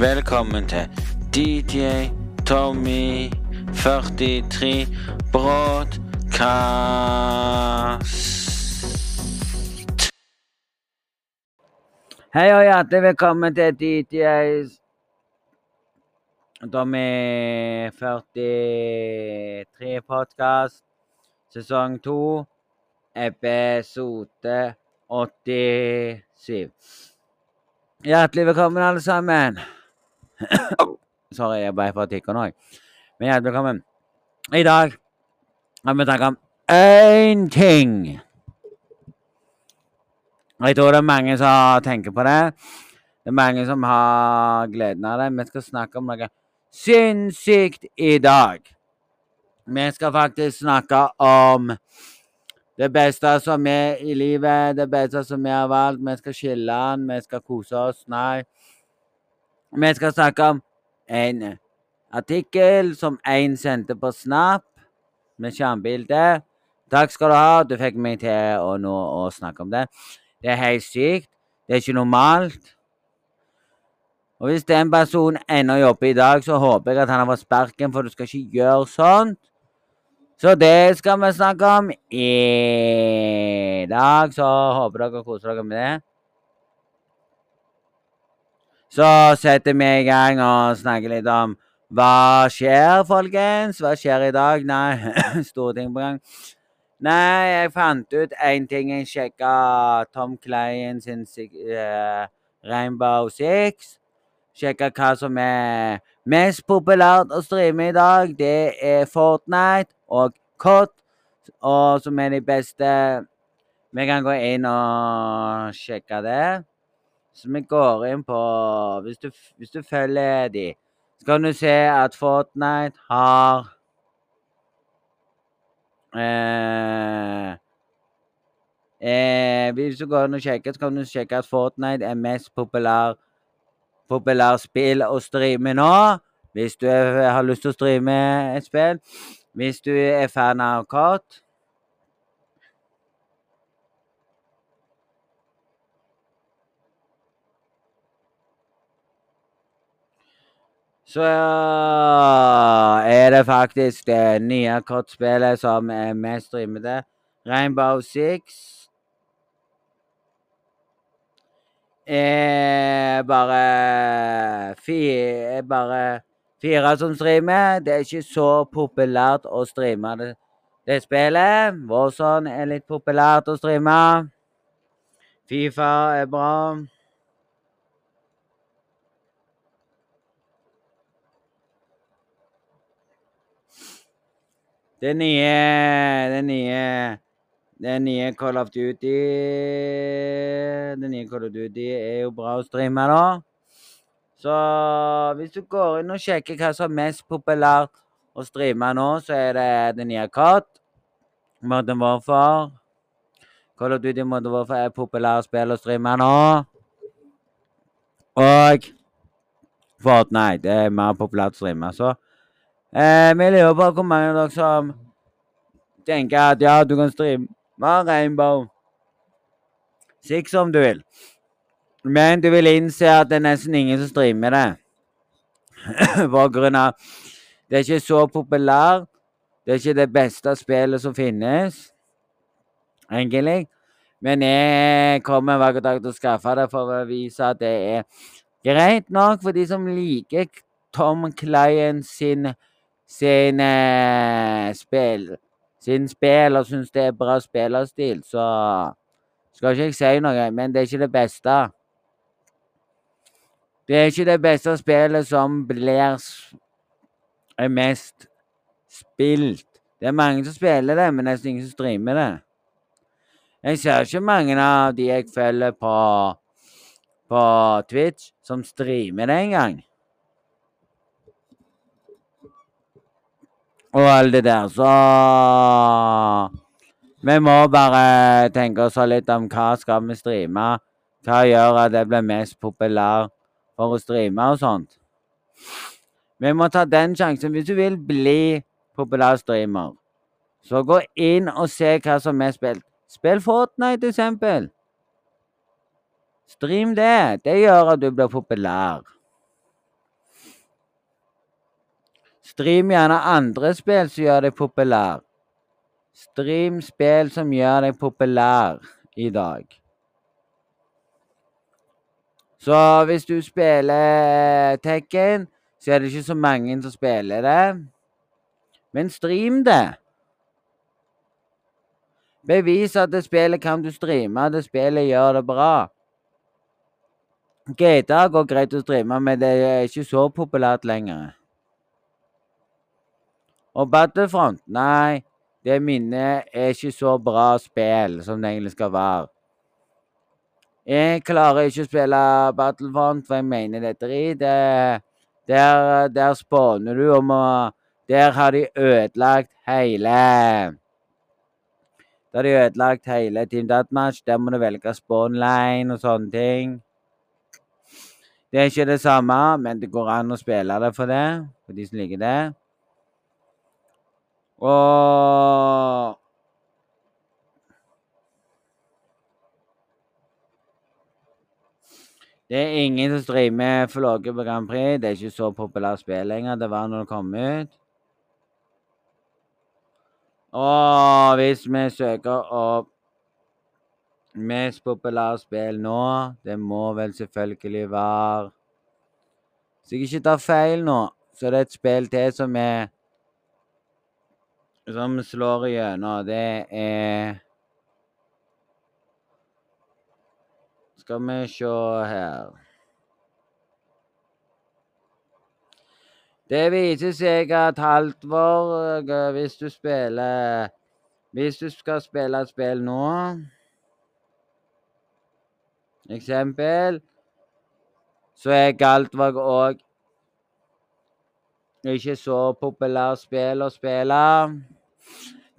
Velkommen til DJ Tommy 43 Broadcast. Hei og hjertelig velkommen til DJs Tommy 43 podkast, sesong 2, episode 87. Hjertelig velkommen, alle sammen. Sorry, jeg ble får tikke nå. jeg. Men hjertelig velkommen. I dag har vi snakket om én ting. Jeg tror det er mange som tenker på det. Det er mange som har gleden av det. Vi skal snakke om noe sinnssykt i dag. Vi skal faktisk snakke om det beste som er i livet, det beste som vi har valgt. Vi skal skille den, vi skal kose oss. Nei. Vi skal snakke om en artikkel som en sendte på Snap med skjermbilde. Takk skal du ha, du fikk meg til å nå å snakke om det. Det er helt sykt. Det er ikke normalt. Og hvis den personen ennå jobber i dag, så håper jeg at han har fått sparken, for du skal ikke gjøre sånt. Så det skal vi snakke om i dag, så håper dere koser dere med det. Så setter vi i gang og snakker litt om hva skjer, folkens? Hva skjer i dag? Nei, store ting på gang. Nei, jeg fant ut én ting. Jeg sjekka Tom Klein sin uh, Rainbow Six. Sjekka hva som er mest populært å streame i dag. Det er Fortnite og COD, og som er de beste. Vi kan gå inn og sjekke det. Så vi går inn på Hvis du, hvis du følger de, så kan du se at Fortnite har eh, eh, Hvis du går inn og sjekker, så kan du sjekke at Fortnite er mest populær populær spill å streame nå. Hvis du er, har lyst til å streame et spill. Hvis du er fan av COD. Så er det faktisk det nye kortspillet som er mest streamede. Rainbow Six er bare fire, er bare fire som streamer. Det er ikke så populært å streame det, det spillet. Warzone er litt populært å streame. Fifa er bra. Det nye Det nye Det nye Call of Duty Det nye Call of Duty er jo bra å streame, da. Så hvis du går inn og sjekker hva som er mest populært å streame nå, så er det det nye COD. Modern Warfare. Call of Duty Modern Warfare er populære spill å streame nå. Og Fortnite det er mer populært å streame. Så Eh, vi lurer på hvor mange av dere som tenker at ja, du kan streame Rainbow Six om du vil. Men du vil innse at det er nesten ingen som streamer det. På grunn av Det er ikke så populært. Det er ikke det beste spillet som finnes, egentlig. Men jeg kommer hver dag til å skaffe det for å vise at det er greit nok for de som liker Tom Klein sin sin eh, spill sin spill og syns det er bra spillerstil, så skal ikke jeg si noe, men det er ikke det beste. Det er ikke det beste spillet som blir mest spilt. Det er mange som spiller det, men nesten ingen som streamer det. Jeg ser ikke mange av de jeg følger på, på Twitch, som streamer det engang. Og alt det der. Så vi må bare tenke oss litt om hva skal vi streame. Hva gjør at det blir mest populært for å streame og sånt. Vi må ta den sjansen. Hvis du vil bli populær streamer, så gå inn og se hva som er spilt. Spill Fortnite, eksempel. Stream det. Det gjør at du blir populær. Stream gjerne andre spill som gjør deg populær. Stream spill som gjør deg populær i dag. Så hvis du spiller Tekken, så er det ikke så mange som spiller det. Men stream det. Bevis at det spillet kan du streame, det spillet gjør det bra. GTA går greit å streame, men det er ikke så populært lenger. Og Battlefront, nei, det minnet er ikke så bra spill som det egentlig skal være. Jeg klarer ikke å spille Battlefront, for jeg mener det er drit. Der, der spåner du om å Der har de ødelagt hele Da har de ødelagt hele Team Deathmatch. Der må du velge spawnline og sånne ting. Det er ikke det samme, men det går an å spille det for det, for de som liker det. Og Det er ingen som streamer Flåge på Grand Prix. Det er ikke så populært spill lenger. Det var når det kom ut. Og hvis vi søker opp mest populære spill nå, det må vel selvfølgelig være Hvis jeg ikke tar feil nå, så det er det et spill til som er Som slår igjennom. Det er Skal vi se her Det viser seg at Haltvor, hvis du spiller Hvis du skal spille et spill nå Eksempel Så er Galtvåg òg ikke så populært spill å spille.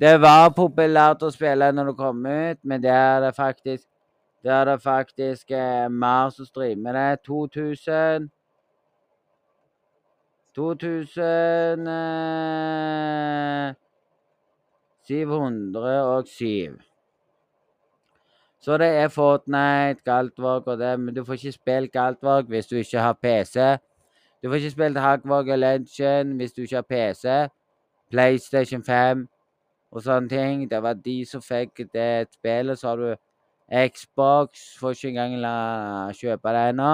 Det var populært å spille når det kom ut, men det er det faktisk det er det faktisk eh, mer som streamer det. 2000 2707. Så det er Fortnite, Galtvåg og det, men du får ikke spilt Galtvåg hvis du ikke har PC. Du får ikke spilt Hagvåg og Legend hvis du ikke har PC, PlayStation 5 og sånne ting. Det var de som fikk det spillet. Så har du Xbox. Får ikke engang la kjøpe det ennå.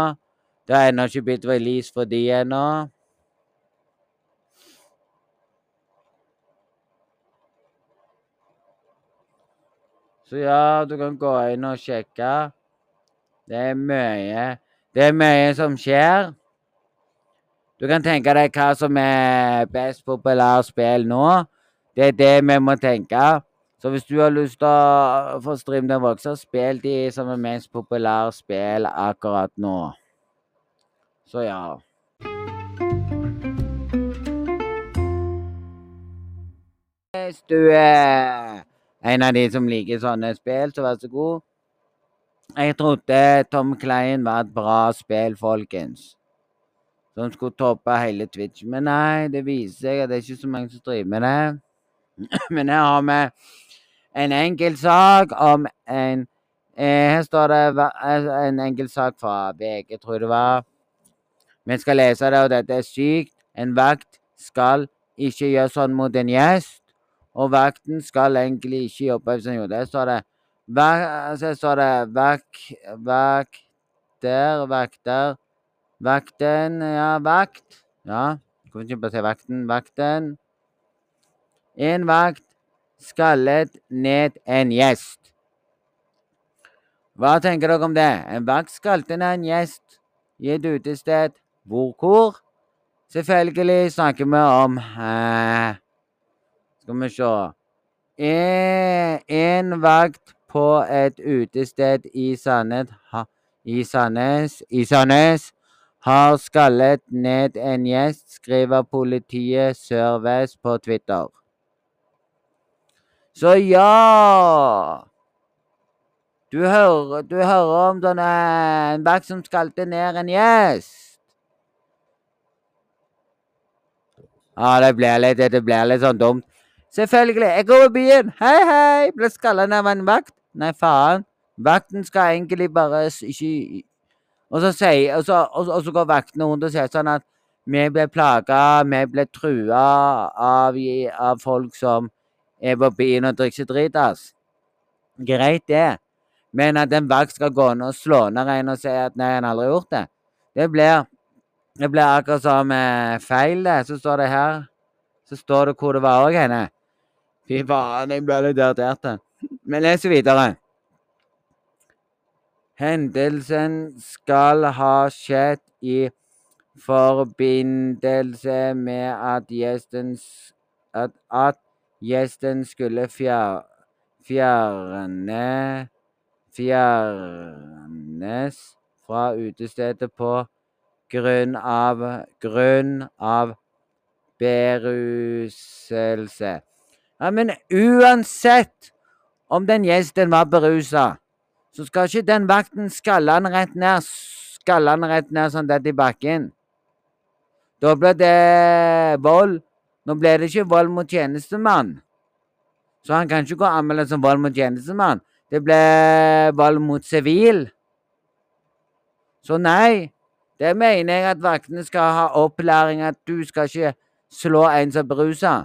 Det har ennå ikke blitt release for de ennå. Så ja, du kan gå inn og sjekke. Det er mye Det er mye som skjer. Du kan tenke deg hva som er best populært spill nå. Det er det vi må tenke. Så hvis du har lyst til å få stream den vokse, spill de som er mest populære spill akkurat nå. Så ja. Hvis du er en av de som liker sånne spill, så vær så god. Jeg trodde Tom Klein var et bra spill, folkens. Som skulle toppe hele Twitch. Men nei, det viser seg at det er ikke så mange som driver med det. Men her har vi en enkel sak om en eh, Her står det en enkel sak fra VG, tror jeg det var. Vi skal lese det, og dette er sykt. En vakt skal ikke gjøre sånn mot en gjest. Og vakten skal egentlig ikke jobbe hvis han gjorde det. står det så står det vak, vakter, vakter Vakten, ja, vakt. Ja, kan ikke bare si vekten. Vekten. En vakt skallet ned en gjest. Hva tenker dere om det? En vakt skalte ned en gjest i et utested. Hvor? Hvor? Selvfølgelig snakker vi om eh, Skal vi se En, en vakt på et utested i Sandnes i Sandnes, i Sandnes har skallet ned en gjest, skriver politiet Sør-Vest på Twitter. Så ja Du hører, du hører om sånn en vakt som skalte ned en gjest. Ja, det blir litt, litt sånn dumt. Selvfølgelig. Jeg går på byen. Hei, hei. Ble skalla ned av en vakt. Nei, faen. Vakten skal egentlig bare ikke og så, sier, og, så, og, og så, går vaktene rundt og sier sånn at Vi ble plaga, vi ble trua av, av folk som er på byen og drikker seg dritas. Greit, det. Men at en vakt skal gå ned og slå ned en og si at 'nei, han har aldri gjort det', det blir, det blir akkurat som eh, feil, det. Så står det her Så står det hvor det var òg henne. Fy faen, jeg ble litt irritert. Vi leser videre. Hendelsen skal ha skjedd i forbindelse med at gjesten, at, at gjesten skulle fjer, fjerne fjernes fra utestedet på grunn av grunn av beruselse. Ja, men uansett om den gjesten var berusa, så skal ikke den vakten skalle han rett ned, skalle han rett ned sånn der i bakken. Da ble det vold. Nå ble det ikke vold mot tjenestemann. Så han kan ikke gå og anmelde som vold mot tjenestemann. Det ble vold mot sivil. Så nei, det mener jeg at vaktene skal ha opplæring at du skal ikke slå en som er berusa.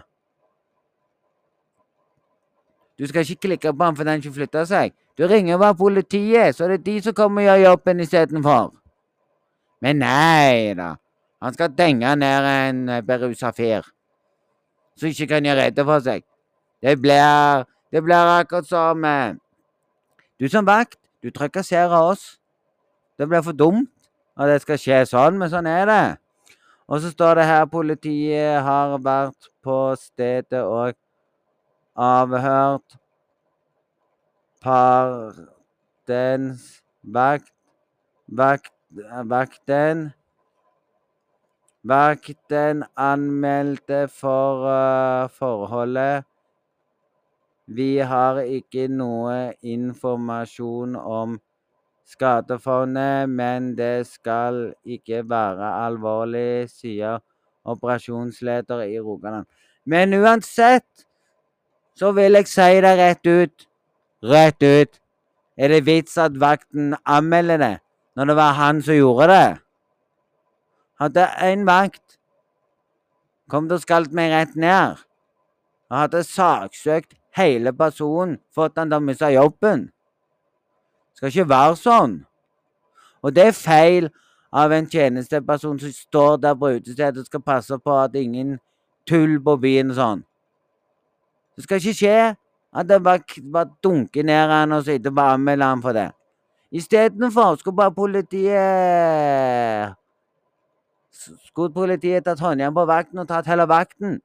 Du skal ikke klikke på han fordi han ikke flytter seg. Du ringer bare politiet, så det er de som kommer og gjør jobben istedenfor. Men nei da. Han skal denge ned en berusa fyr som ikke kan gjøre rede for seg. Det blir, det blir akkurat som eh, Du som vakt, du trakasserer oss. Det blir for dumt at det skal skje sånn, men sånn er det. Og så står det her politiet har vært på stedet og avhørt partens vakt, vakt Vakten Vakten anmeldte for uh, forholdet. Vi har ikke noe informasjon om skadefondet, men det skal ikke være alvorlig, sier operasjonsleder i Rogaland. Men uansett så vil jeg si det rett ut. Rett ut. Er det vits at vakten anmelder det, når det var han som gjorde det? Hadde en vakt kommet og skalt meg rett ned, og hadde saksøkt hele personen at han da miste jobben Det skal ikke være sånn. Og det er feil av en tjenesteperson som står der på utestedet og skal passe på at ingen tull på byen og sånn. Det skal ikke skje at det bare, bare dunker ned han og så etterpå anmelder han for det. Istedenfor skulle bare politiet Skulle politiet tatt håndjern på vakten og tatt hele vakten.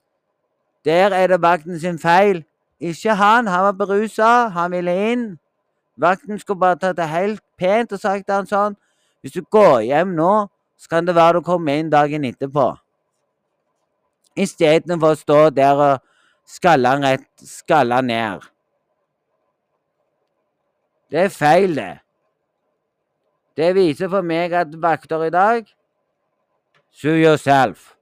Der er det vakten sin feil. Ikke han. Han var berusa. Han ville inn. Vakten skulle bare tatt det helt pent og sagt til han sånn Hvis du går hjem nå, så kan det være du kommer inn dagen etterpå. Istedenfor å stå der og skalle han rett, skalla ned. Det er feil, det. Det viser for meg at vakter i dag Sue yourself.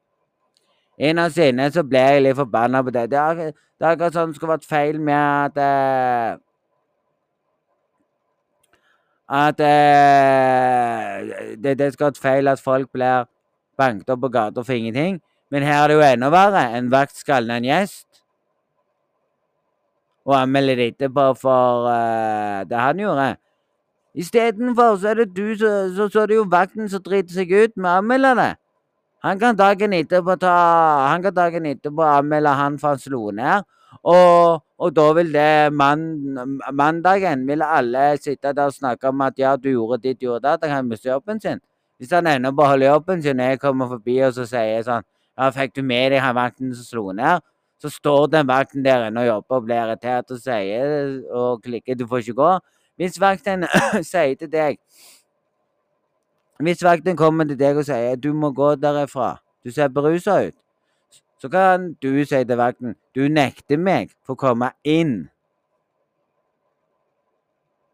Innerst inne så ble jeg litt forbanna på det. Det er, det er akkurat sånn det skulle vært feil med at uh, At uh, det, det skal være feil at folk blir banket opp på gata for ingenting. Men her er det jo enda verre. En vakt skaller en gjest. Og anmelde det etterpå for uh, det han gjorde. Istedenfor så er det du så, så, er det jo vakten som driter seg ut med å anmelde det. Han kan dagen etterpå ta, han kan dagen etterpå anmelde han for han slo ned. Og, og, da vil det man, mandagen vil alle sitte der og snakke om at ja, du gjorde ditt, gjorde det, at han miste jobben sin. Hvis han ender på å holde jobben sin og jeg kommer forbi og så sier sånn ja, fikk du med deg han vakten som slo ned? Så står den vakten der inne og jobber og blir irritert og sier og klikker du får ikke gå. Hvis vakten sier til deg hvis vakten kommer til deg og sier du må gå derifra, du ser berusa ut, så kan du si til vakten du nekter meg for å komme inn.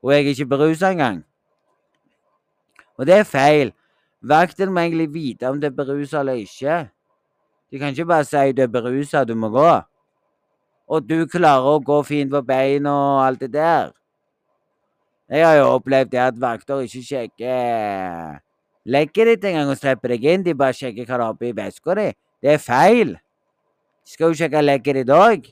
Og jeg er ikke berusa engang. Og det er feil. Vakten må egentlig vite om det er berusa eller ikke. De kan ikke bare si du er berusa, du må gå. Og du klarer å gå fint på beina og alt det der. Jeg har jo opplevd det at vakter ikke sjekker legget ditt engang og slipper deg inn. De bare sjekker hva du har oppi veska di. Det er feil. De skal jo sjekke legget ditt òg.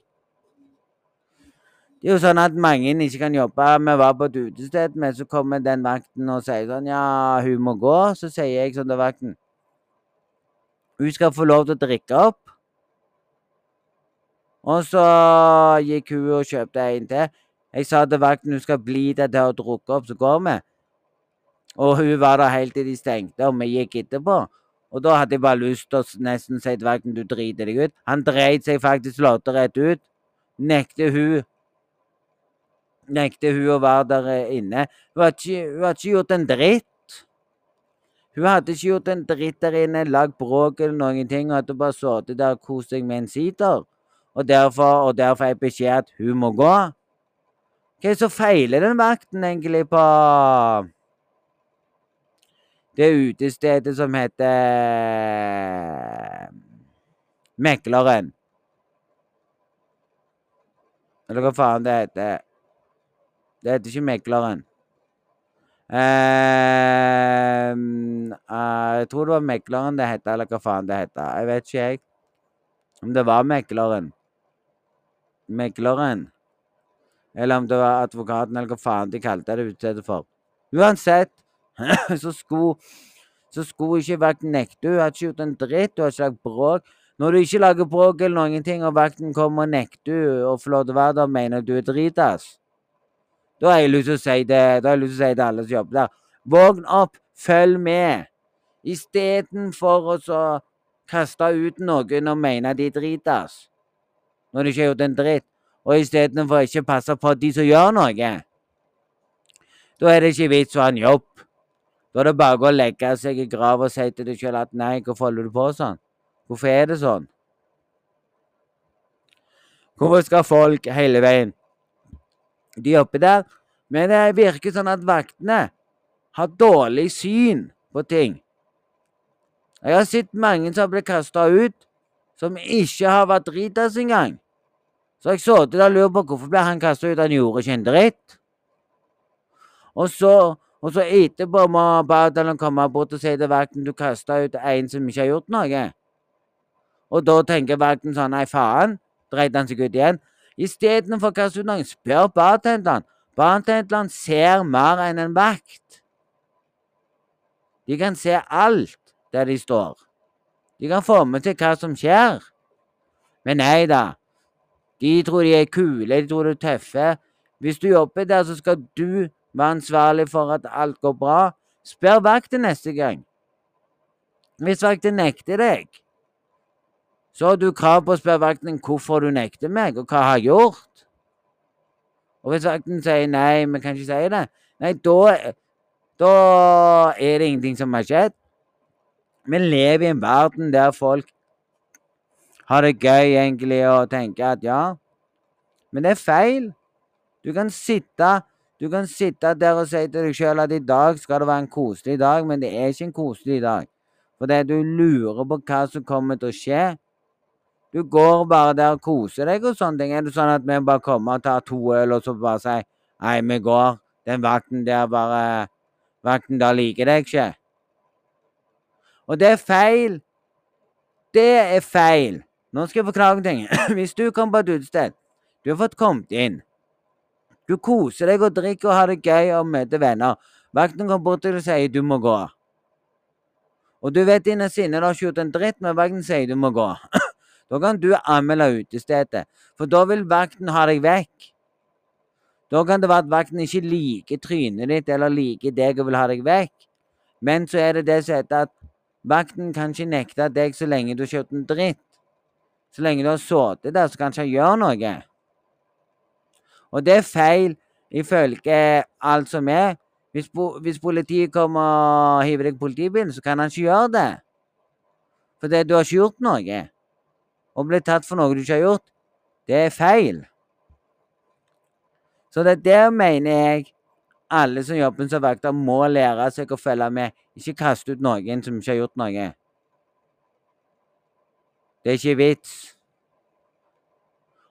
Det er jo sånn at mange ikke kan jobbe. Vi var på et utested, men så kommer den vakten og sier sånn Ja, hun må gå. Så sier jeg sånn til vakten Hun skal få lov til å drikke opp. Og så gikk hun og kjøpte en til. Jeg sa til vakten hun skal bli der til å drukke opp, så går vi. Og hun var der helt til de stengte, og vi gikk etterpå. Og da hadde jeg bare lyst til å nesten si til vakten du driter deg ut. Han dreit seg faktisk lodderett ut. Nekter hun Nekter hun å være der inne. Hun hadde ikke, hun hadde ikke gjort en dritt. Hun hadde ikke gjort en dritt der inne, lagd bråk eller noen ting. og hadde bare sittet der og kost seg med en sider. Og derfor, og derfor er beskjed at hun må gå. Hva er det som feiler den vakten egentlig på det utestedet som heter Mekleren? Eller hva faen det heter. Det heter ikke Mekleren. Uh, uh, jeg tror det var Mekleren det het, eller hva faen det het. Jeg vet ikke, jeg. Om det var Mekleren. Mekleren. Eller om det var advokaten, eller hva faen de kalte det utstedet for. Uansett, så skulle, så skulle ikke vakten nekte. Hun hadde ikke gjort en dritt, hun hadde ikke lagd bråk. Når du ikke lager bråk eller noen ting, og vakten kommer og nekter å få lov til å være der, mener du er dritas. Da har jeg lyst til å si det, da har jeg lyst til å si det alle som jobber der. Vågn opp, følg med. Istedenfor å kaste ut noen og mene de dritas. Når de ikke har gjort en dritt. Og istedenfor ikke passe på de som gjør noe. Da er det ikke vits å ha en jobb. Da er det bare å legge seg i grav og si til deg sjøl at nei, hvorfor holder du på sånn? Hvorfor er det sånn? Hvorfor skal folk hele veien de oppi der. Men det virker sånn at vaktene har dårlig syn på ting. Jeg har sett mange som ble kasta ut, som ikke har vært dritas engang. Så jeg så til og lurer på hvorfor ble han kasta ut. Han gjorde ikke en dritt. Og så, og så etterpå må Badalen komme bort og si til vakten du kasta ut en som ikke har gjort noe. Og da tenker vakten sånn nei, faen. Dreit han seg ut igjen? Istedenfor å kaste ut noen, spør bartenderen. Bartenderen ser mer enn en vakt. De kan se alt der de står. De kan få med seg hva som skjer. Men nei da. De tror de er kule, de tror de er tøffe. Hvis du jobber der, så skal du være ansvarlig for at alt går bra. Spør vakten neste gang. Hvis vakten nekter deg, så har du krav på å spørre vakten hvorfor du nekter meg, og hva jeg har gjort. Og hvis vakten sier nei, vi kan ikke si det, nei, da, da er det ingenting som har skjedd. Vi lever i en verden der folk har det gøy egentlig og tenker at ja, men det er feil. Du kan sitte du kan sitte der og si til deg sjøl at i dag skal det være en koselig dag, men det er ikke en koselig dag. Fordi du lurer på hva som kommer til å skje. Du går bare der og koser deg og sånne ting. Er det sånn at vi bare kommer og tar to øl, og så bare sier Nei, vi går. Den vakten der bare Vakten der liker deg ikke. Og det er feil. Det er feil. Nå skal jeg forklare ting. Hvis du kommer på et utested, du har fått kommet inn. Du koser deg og drikker og har det gøy og møter venner. Vakten kommer bort til deg og sier du må gå. Og du vet innerst inne du har ikke gjort en dritt, men vakten sier du må gå. Da kan du anmelde utestedet, for da vil vakten ha deg vekk. Da kan det være at vakten ikke liker trynet ditt eller liker deg og vil ha deg vekk. Men så er det det som heter at vakten kan ikke nekte deg så lenge du har kjørt en dritt. Så lenge du har sittet der, så kan ikke han gjøre noe. Og det er feil ifølge alt som er. Hvis, hvis politiet kommer og hiver deg i politibilen, så kan han ikke gjøre det. For du har ikke gjort noe og bli tatt for noe du ikke har gjort, det er feil. Så det der mener jeg alle som jobber som vakter, må lære seg å følge med. Ikke kaste ut noen som ikke har gjort noe. Det er ikke vits.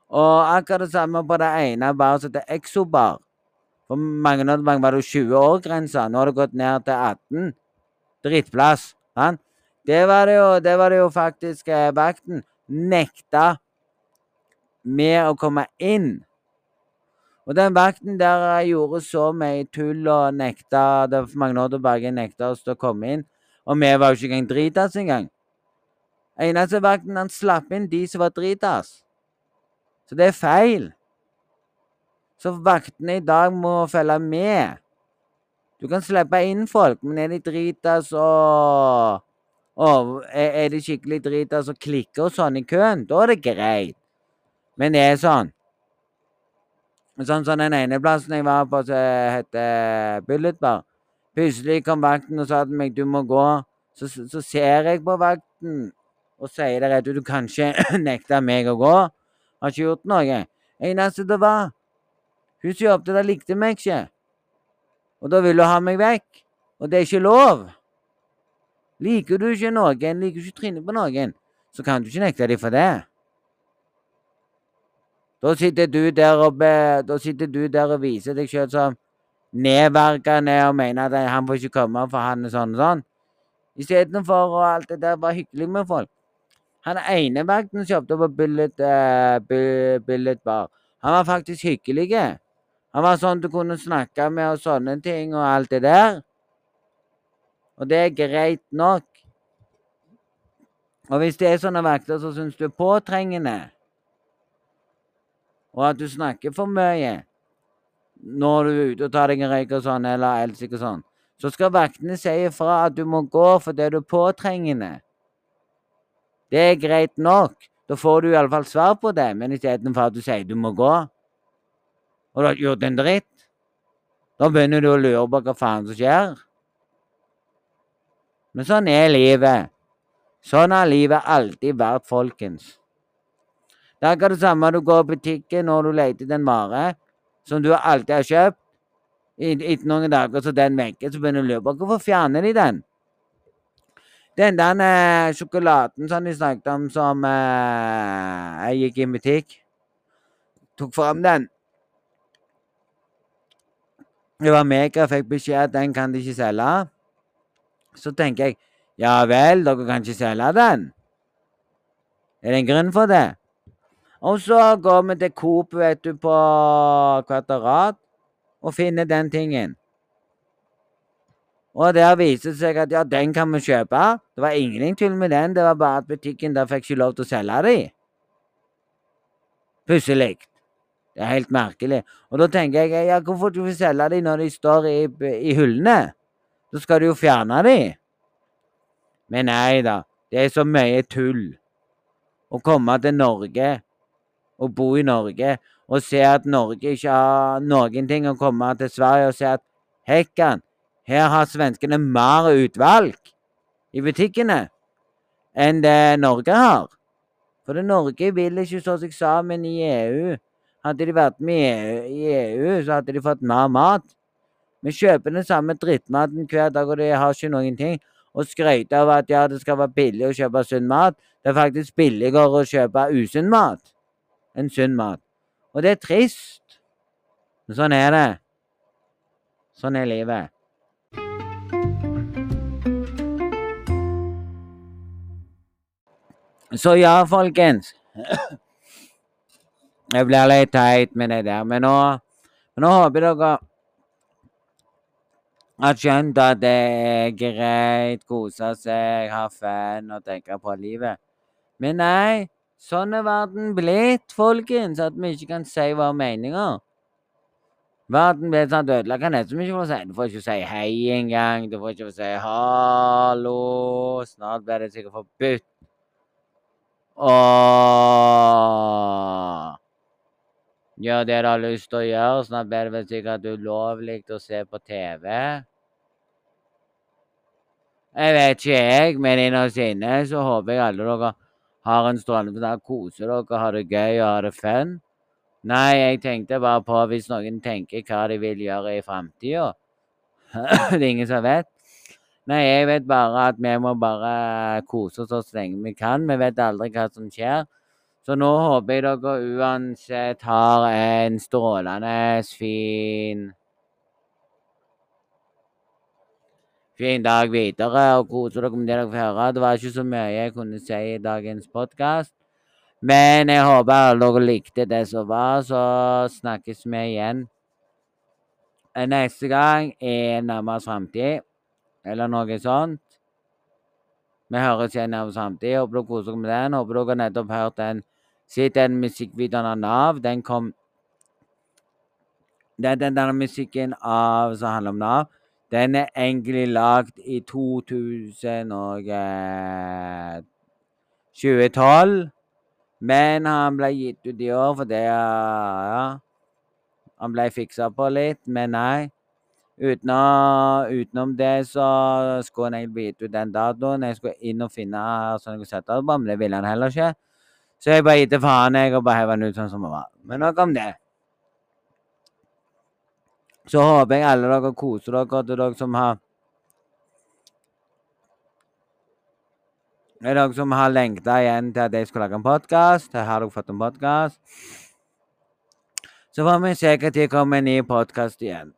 Og akkurat det samme på det ene baret som heter Exobar. For mange, mange var det 20 år-grensa. Nå har det gått ned til 18. drittplass. Sant? Det var det jo, det var det jo faktisk eh, vakten nekta med å komme inn. Og den vakten der gjorde så mye tull og nekta Det var mange år tilbake nekta oss til å komme inn. Og vi var jo ikke engang dritas engang. Eneste vakten han slapp inn de som var dritas. Så det er feil. Så vaktene i dag må følge med. Du kan slippe inn folk, men er de dritas og og er, det skikkelig dritas og klikker og sånn i køen, da er det greit. Men det er sånn. Sånn som den ene plassen jeg var på som heter Bullet Bar. Plutselig kom vakten og sa til meg du må gå. Så, så ser jeg på vakten og sier det rett ut. Du kan ikke nekte meg å gå. Har ikke gjort noe. Eneste det var Hun som jobbet der, likte meg ikke. Og da ville hun ha meg vekk. Og det er ikke lov. Liker du ikke noen, liker du ikke trynet på noen, så kan du ikke nekte dem for det. Da sitter du der og, du der og viser deg sjøl som nedverkende og mener at han får ikke komme for han er sånn og sånn. Istedenfor å alt det der være hyggelig med folk. Han ene vakten som jobbet på Billet, uh, Billet Bar, han var faktisk hyggelig. Han var sånn du kunne snakke med og sånne ting og alt det der. Og det er greit nok. Og hvis det er sånne vakter som syns du er påtrengende, og at du snakker for mye når du er ute og tar deg en røyk og sånn, eller elsik og sånn, så skal vaktene si ifra at du må gå fordi du er påtrengende. Det er greit nok. Da får du iallfall svar på det, men istedenfor at du sier du må gå, og du har gjort en dritt, da begynner du å lure på hva faen som skjer. Men sånn er livet. Sånn har livet alltid vært, folkens. Det er akkurat det samme du går i butikken når du leter etter en vare som du alltid har kjøpt. Etter noen dager så den vekker, så begynner du å lure på hvorfor fjerner de den. Den der eh, sjokoladen som de snakket om som eh, jeg gikk i butikk, tok fram den. Det var meg som fikk beskjed at den kan de ikke selge. Så tenker jeg ja vel, dere kan ikke selge den. Er det en grunn for det? Og så går vi til Coop vet du, på Kvadrat og finner den tingen. Og der viser det seg at ja, den kan vi kjøpe. Det var ingenting tull med den, det var bare at butikken der fikk ikke lov til å selge de. Pusselig. Det er helt merkelig. Og da tenker jeg ja, hvorfor du vil selge de når de står i, i hyllene? Så skal du jo fjerne de. Men nei da, det er så mye tull. Å komme til Norge og bo i Norge og se at Norge ikke har noen ting å komme til Sverige og se at hekkan, her har svenskene mer utvalg i butikkene enn det Norge har. For det Norge vil ikke stå seg sammen i EU. Hadde de vært med i EU, så hadde de fått mer mat. Vi kjøper den samme drittmaten hver dag, og de har ikke noen ting. Og skryter av at ja, det skal være billig å kjøpe sunn mat. Det er faktisk billigere å kjøpe usunn mat enn sunn mat. Og det er trist. Men sånn er det. Sånn er livet. Så ja, folkens. Jeg blir litt teit med det der, men nå, men nå håper dere har skjønt at det er greit, kose seg, ha fun og tenke på livet. Men nei, sånn er verden blitt, folkens, at vi ikke kan si våre meninger. Verden ble sånn ødelagt. Kan nesten ikke få si Du får ikke si hei engang. Du får ikke si hallo. Snart blir det sikkert forbudt. Åh. Gjør det du har lyst til å gjøre. Snart blir det vel sikkert ulovlig å se på TV. Jeg vet ikke, jeg, men innerst inne så håper jeg alle dere har en strålende dag, koser dere, har det gøy og har det fun. Nei, jeg tenkte bare på hvis noen tenker hva de vil gjøre i framtida. det er ingen som vet. Nei, jeg vet bare at vi må bare kose oss så lenge vi kan. Vi vet aldri hva som skjer. Så nå håper jeg dere uansett har en strålende fin fin dag videre og koser dere med det dere får høre. Det var ikke så mye jeg kunne si i dagens podkast. Men jeg håper alle dere likte det som var, så snakkes vi igjen neste gang i nærmest framtid, eller noe sånt. Vi høres igjen nærmest framtid. Håper dere koser dere med den. Håper dere nettopp hørt den Sett den musikkvideoen av Nav. Den kom den, den der musikken av som handler om Nav, den er egentlig lagd i 2012. Men han ble gitt ut i år fordi ja, han ble fiksa på litt, men nei. Utenom, utenom det så skulle han egentlig bli gitt ut den datoen. Jeg skulle inn og finne sånn jeg sette det på, men det ville han heller ikke. Så jeg bare gitt det faen jeg og bare heiv den ut sånn som den var. Men nok om det. Så håper jeg alle dere koser dere til dere som har Er dere som har lengta igjen til at jeg skal lage en podkast? Her har dere fått en podkast. Så får vi se når det kommer en ny podkast igjen.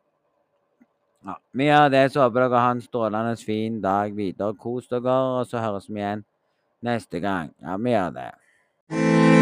Ja, vi gjør det, så håper dere har en strålende fin dag videre. Kos dere, og så høres vi igjen neste gang. Ja, vi gjør det. Música